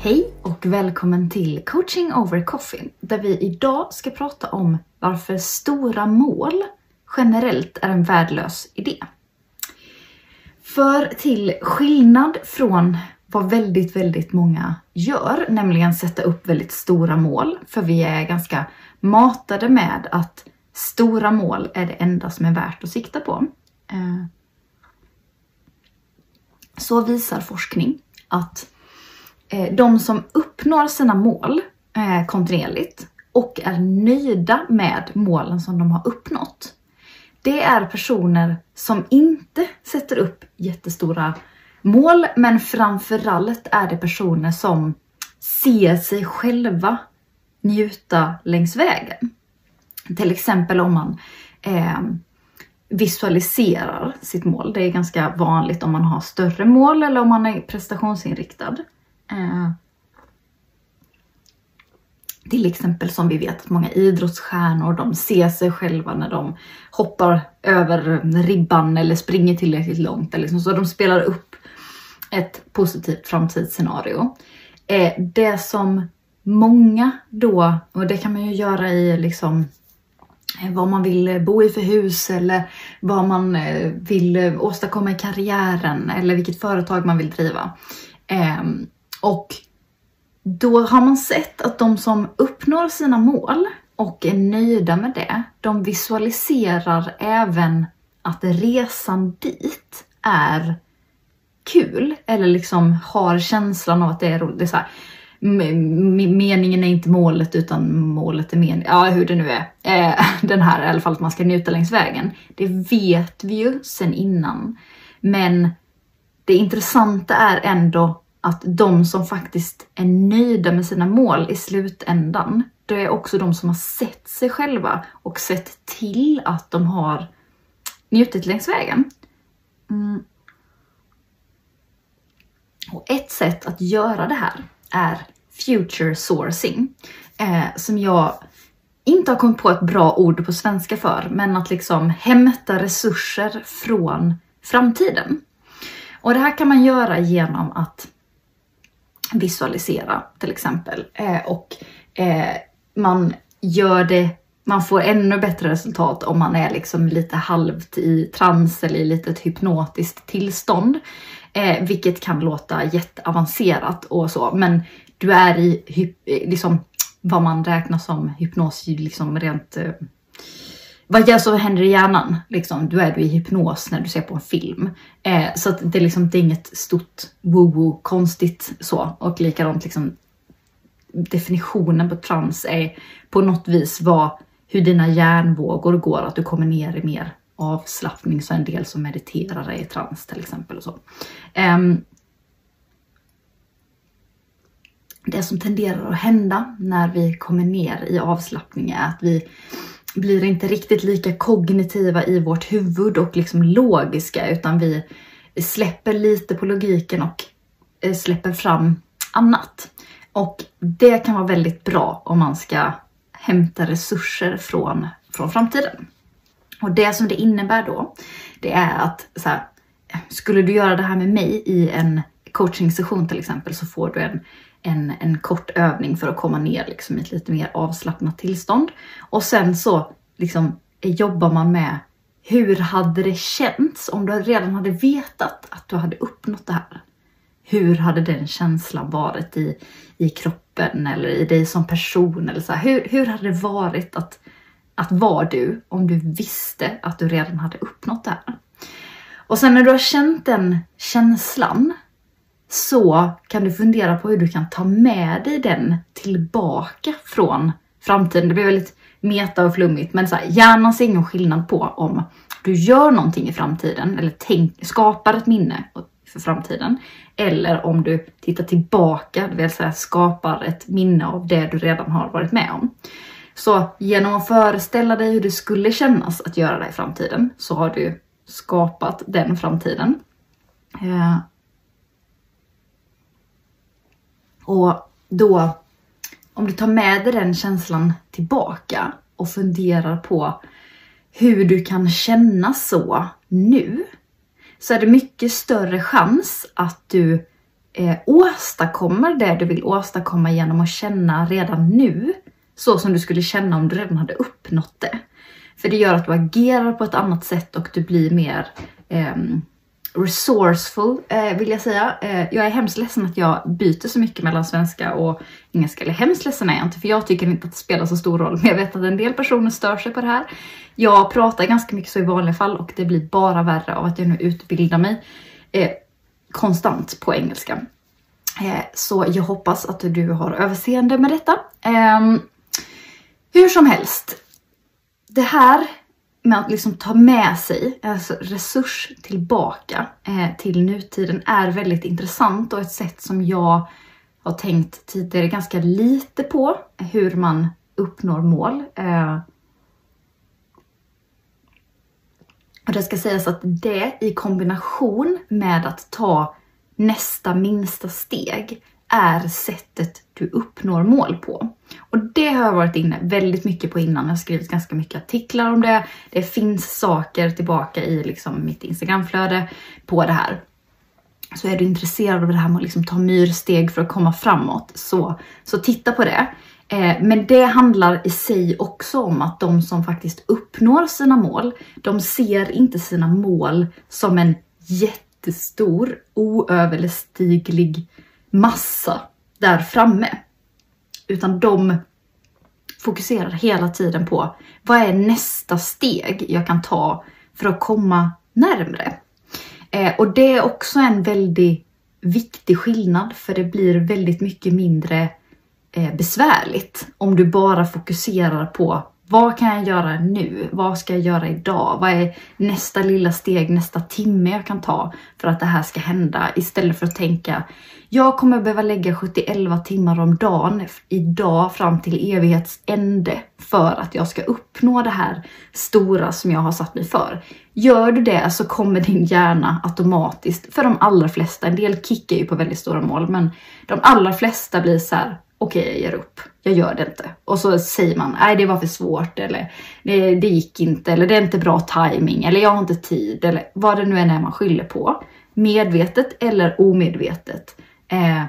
Hej och välkommen till Coaching over Coffee där vi idag ska prata om varför stora mål generellt är en värdelös idé. För till skillnad från vad väldigt, väldigt många gör, nämligen sätta upp väldigt stora mål, för vi är ganska matade med att stora mål är det enda som är värt att sikta på. Eh, så visar forskning att Eh, de som uppnår sina mål eh, kontinuerligt och är nöjda med målen som de har uppnått. Det är personer som inte sätter upp jättestora mål, men framförallt är det personer som ser sig själva njuta längs vägen. Till exempel om man eh, visualiserar sitt mål. Det är ganska vanligt om man har större mål eller om man är prestationsinriktad. Eh, till exempel som vi vet att många idrottsstjärnor, de ser sig själva när de hoppar över ribban eller springer tillräckligt långt. Eller liksom, så de spelar upp ett positivt framtidsscenario. Eh, det som många då, och det kan man ju göra i liksom eh, vad man vill bo i för hus eller vad man eh, vill åstadkomma i karriären eller vilket företag man vill driva. Eh, och då har man sett att de som uppnår sina mål och är nöjda med det, de visualiserar även att resan dit är kul eller liksom har känslan av att det är roligt. Det är så här, meningen är inte målet utan målet är meningen. Ja, hur det nu är. Eh, den här i alla fall att man ska njuta längs vägen. Det vet vi ju sen innan. Men det intressanta är ändå att de som faktiskt är nöjda med sina mål i slutändan, det är också de som har sett sig själva och sett till att de har njutit längs vägen. Mm. Och ett sätt att göra det här är future sourcing, eh, som jag inte har kommit på ett bra ord på svenska för, men att liksom hämta resurser från framtiden. Och det här kan man göra genom att visualisera till exempel. Eh, och eh, man gör det, man får ännu bättre resultat om man är liksom lite halvt i trans eller i lite ett hypnotiskt tillstånd. Eh, vilket kan låta jätteavancerat och så, men du är i liksom, vad man räknar som hypnos, liksom rent eh, vad jag så händer i hjärnan? Liksom, då är du i hypnos när du ser på en film. Eh, så att det, är liksom, det är inget stort woo-woo konstigt så. Och likadant liksom definitionen på trans är på något vis vad, hur dina hjärnvågor går, att du kommer ner i mer avslappning. Så en del som mediterar är i trans till exempel och så. Eh, det som tenderar att hända när vi kommer ner i avslappning är att vi blir inte riktigt lika kognitiva i vårt huvud och liksom logiska utan vi släpper lite på logiken och eh, släpper fram annat. Och det kan vara väldigt bra om man ska hämta resurser från, från framtiden. Och det som det innebär då, det är att så här, skulle du göra det här med mig i en coaching session till exempel så får du en en, en kort övning för att komma ner liksom i ett lite mer avslappnat tillstånd. Och sen så liksom eh, jobbar man med hur hade det känts om du redan hade vetat att du hade uppnått det här? Hur hade den känslan varit i, i kroppen eller i dig som person? Eller så här, hur, hur hade det varit att, att vara du om du visste att du redan hade uppnått det här? Och sen när du har känt den känslan så kan du fundera på hur du kan ta med dig den tillbaka från framtiden. Det blir väldigt meta och flummigt, men så här, hjärnan ser ingen skillnad på om du gör någonting i framtiden eller tänk, skapar ett minne för framtiden. Eller om du tittar tillbaka, det vill säga skapar ett minne av det du redan har varit med om. Så genom att föreställa dig hur det skulle kännas att göra det i framtiden så har du skapat den framtiden. Eh, och då, om du tar med dig den känslan tillbaka och funderar på hur du kan känna så nu, så är det mycket större chans att du eh, åstadkommer det du vill åstadkomma genom att känna redan nu, så som du skulle känna om du redan hade uppnått det. För det gör att du agerar på ett annat sätt och du blir mer eh, resourceful eh, vill jag säga. Eh, jag är hemskt ledsen att jag byter så mycket mellan svenska och engelska. Eller hemskt ledsen är jag inte för jag tycker inte att det spelar så stor roll. Men jag vet att en del personer stör sig på det här. Jag pratar ganska mycket så i vanliga fall och det blir bara värre av att jag nu utbildar mig eh, konstant på engelska. Eh, så jag hoppas att du har överseende med detta. Ehm, hur som helst. Det här med att liksom ta med sig alltså resurs tillbaka eh, till nutiden är väldigt intressant och ett sätt som jag har tänkt tidigare ganska lite på hur man uppnår mål. Eh, och det ska sägas att det i kombination med att ta nästa minsta steg är sättet du uppnår mål på. Och det har jag varit inne väldigt mycket på innan. Jag har skrivit ganska mycket artiklar om det. Det finns saker tillbaka i liksom mitt Instagramflöde på det här. Så är du intresserad av det här med att liksom ta myrsteg för att komma framåt, så, så titta på det. Eh, men det handlar i sig också om att de som faktiskt uppnår sina mål, de ser inte sina mål som en jättestor, oöverstiglig massa där framme. Utan de fokuserar hela tiden på vad är nästa steg jag kan ta för att komma närmre. Eh, och det är också en väldigt viktig skillnad för det blir väldigt mycket mindre eh, besvärligt om du bara fokuserar på vad kan jag göra nu? Vad ska jag göra idag? Vad är nästa lilla steg, nästa timme jag kan ta för att det här ska hända? Istället för att tänka, jag kommer behöva lägga 71 timmar om dagen idag fram till evighets ände för att jag ska uppnå det här stora som jag har satt mig för. Gör du det så kommer din hjärna automatiskt, för de allra flesta, en del kickar ju på väldigt stora mål, men de allra flesta blir så här, okej okay, jag ger upp, jag gör det inte. Och så säger man, nej det var för svårt eller det, det gick inte eller det är inte bra timing eller jag har inte tid eller vad det nu än är man skyller på. Medvetet eller omedvetet. Eh,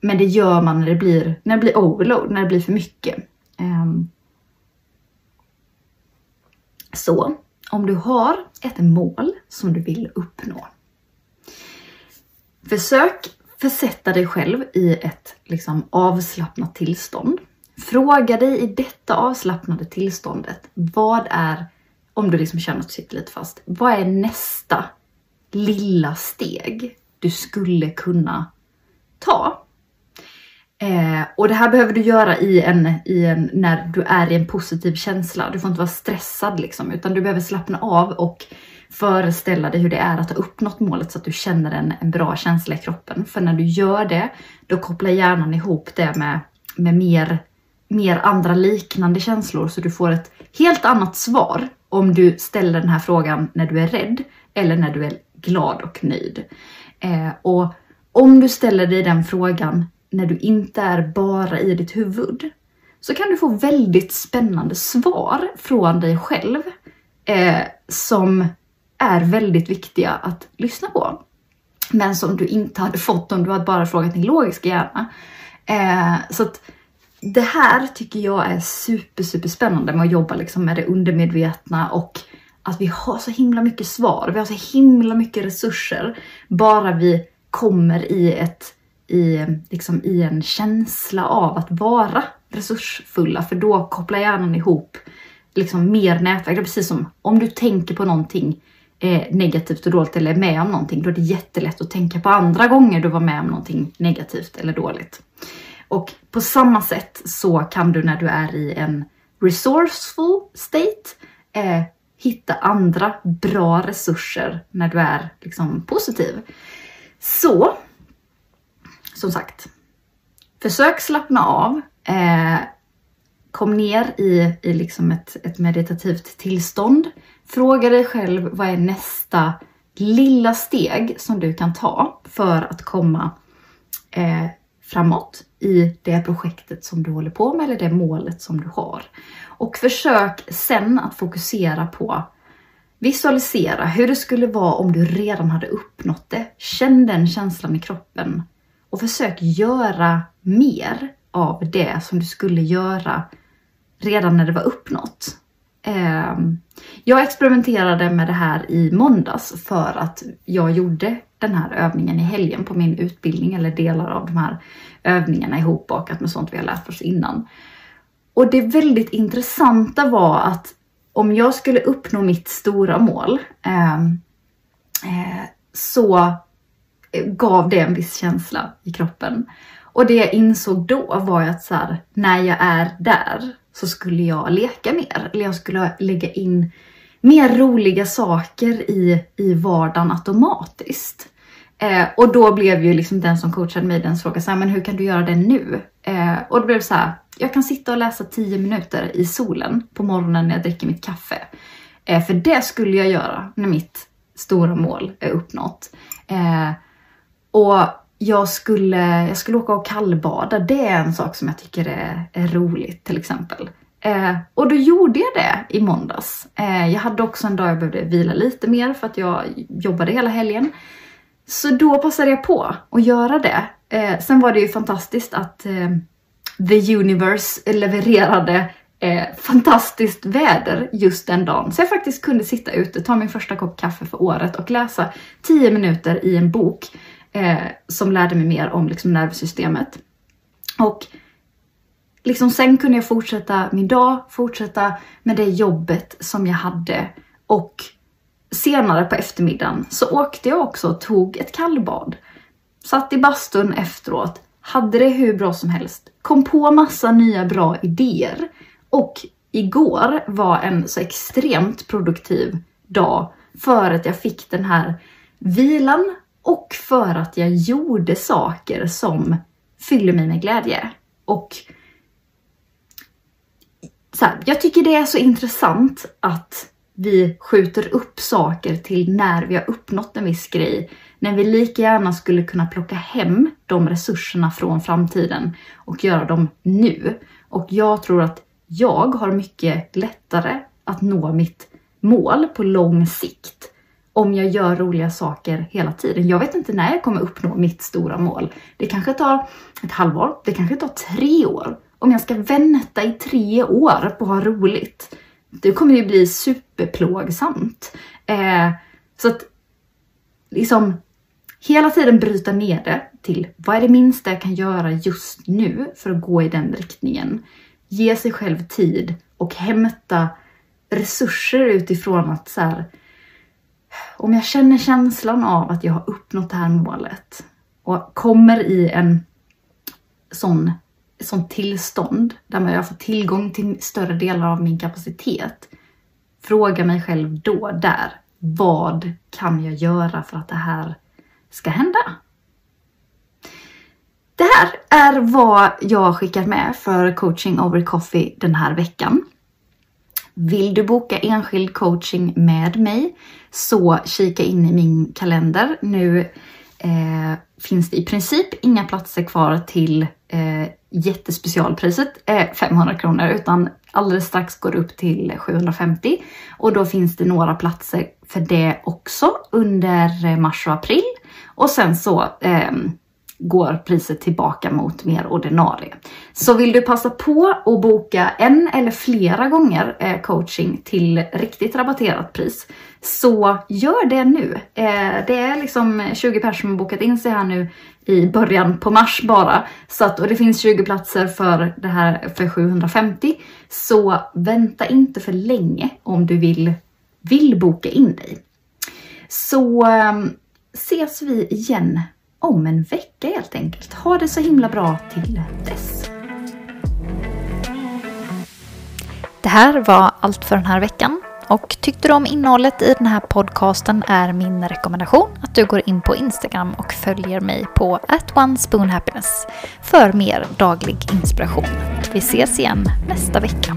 men det gör man när det blir, när det blir overload, när det blir för mycket. Eh, så om du har ett mål som du vill uppnå. Försök försätta dig själv i ett liksom, avslappnat tillstånd. Fråga dig i detta avslappnade tillståndet, vad är, om du liksom känner att du sitter lite fast, vad är nästa lilla steg du skulle kunna ta? Eh, och det här behöver du göra i en, i en, när du är i en positiv känsla. Du får inte vara stressad liksom, utan du behöver slappna av och föreställa dig hur det är att ha uppnått målet så att du känner en, en bra känsla i kroppen. För när du gör det, då kopplar hjärnan ihop det med, med mer, mer andra liknande känslor så du får ett helt annat svar om du ställer den här frågan när du är rädd eller när du är glad och nöjd. Eh, och om du ställer dig den frågan när du inte är bara i ditt huvud så kan du få väldigt spännande svar från dig själv eh, som är väldigt viktiga att lyssna på. Men som du inte hade fått om du hade bara frågat din logiska hjärna. Eh, så att det här tycker jag är super, super spännande med att jobba liksom med det undermedvetna och att vi har så himla mycket svar. Vi har så himla mycket resurser. Bara vi kommer i, ett, i, liksom i en känsla av att vara resursfulla. För då kopplar hjärnan ihop liksom mer nätverk. Det är precis som om du tänker på någonting eh, negativt och dåligt eller är med om någonting, då är det jättelätt att tänka på andra gånger du var med om någonting negativt eller dåligt. Och på samma sätt så kan du när du är i en resourceful state eh, hitta andra bra resurser när du är liksom positiv. Så, som sagt, försök slappna av. Eh, kom ner i, i liksom ett, ett meditativt tillstånd. Fråga dig själv vad är nästa lilla steg som du kan ta för att komma eh, framåt i det projektet som du håller på med eller det målet som du har. Och försök sen att fokusera på Visualisera hur det skulle vara om du redan hade uppnått det. Känn den känslan i kroppen och försök göra mer av det som du skulle göra redan när det var uppnått. Ehm, jag experimenterade med det här i måndags för att jag gjorde den här övningen i helgen på min utbildning eller delar av de här övningarna ihopbakat med sånt vi har lärt oss innan. Och det väldigt intressanta var att om jag skulle uppnå mitt stora mål eh, eh, så gav det en viss känsla i kroppen. Och det jag insåg då var att så här, när jag är där så skulle jag leka mer. Eller jag skulle lägga in mer roliga saker i, i vardagen automatiskt. Eh, och då blev ju liksom den som coachade mig den frågan så här, men hur kan du göra det nu? Eh, och det blev så här, jag kan sitta och läsa 10 minuter i solen på morgonen när jag dricker mitt kaffe. Eh, för det skulle jag göra när mitt stora mål är uppnått. Eh, och jag skulle, jag skulle åka och kallbada, det är en sak som jag tycker är, är roligt till exempel. Eh, och då gjorde jag det i måndags. Eh, jag hade också en dag jag behövde vila lite mer för att jag jobbade hela helgen. Så då passade jag på att göra det. Eh, sen var det ju fantastiskt att eh, the universe levererade eh, fantastiskt väder just den dagen. Så jag faktiskt kunde sitta ute, ta min första kopp kaffe för året och läsa 10 minuter i en bok eh, som lärde mig mer om liksom, nervsystemet. Och liksom, sen kunde jag fortsätta min dag, fortsätta med det jobbet som jag hade och senare på eftermiddagen så åkte jag också och tog ett kallbad. Satt i bastun efteråt, hade det hur bra som helst, kom på massa nya bra idéer och igår var en så extremt produktiv dag för att jag fick den här vilan och för att jag gjorde saker som fyller mig med glädje. Och så här, jag tycker det är så intressant att vi skjuter upp saker till när vi har uppnått en viss grej. När vi lika gärna skulle kunna plocka hem de resurserna från framtiden och göra dem nu. Och jag tror att jag har mycket lättare att nå mitt mål på lång sikt om jag gör roliga saker hela tiden. Jag vet inte när jag kommer uppnå mitt stora mål. Det kanske tar ett halvår, det kanske tar tre år. Om jag ska vänta i tre år på att ha roligt, det kommer ju bli superplågsamt. Eh, så att liksom hela tiden bryta ner det till vad är det minsta jag kan göra just nu för att gå i den riktningen. Ge sig själv tid och hämta resurser utifrån att så här, om jag känner känslan av att jag har uppnått det här målet och kommer i en sån sån tillstånd där jag får tillgång till större delar av min kapacitet. Fråga mig själv då, där, vad kan jag göra för att det här ska hända? Det här är vad jag skickar med för coaching over coffee den här veckan. Vill du boka enskild coaching med mig så kika in i min kalender. Nu eh, finns det i princip inga platser kvar till eh, jättespecialpriset eh, 500 kronor utan alldeles strax går det upp till 750 och då finns det några platser för det också under eh, mars och april och sen så eh, går priset tillbaka mot mer ordinarie. Så vill du passa på att boka en eller flera gånger eh, coaching till riktigt rabatterat pris så gör det nu. Eh, det är liksom 20 personer som har bokat in sig här nu i början på mars bara. Så att, och det finns 20 platser för det här för 750. Så vänta inte för länge om du vill, vill boka in dig. Så eh, ses vi igen om en vecka helt enkelt. Ha det så himla bra till dess. Det här var allt för den här veckan. Och tyckte du om innehållet i den här podcasten är min rekommendation att du går in på Instagram och följer mig på at one för mer daglig inspiration. Vi ses igen nästa vecka.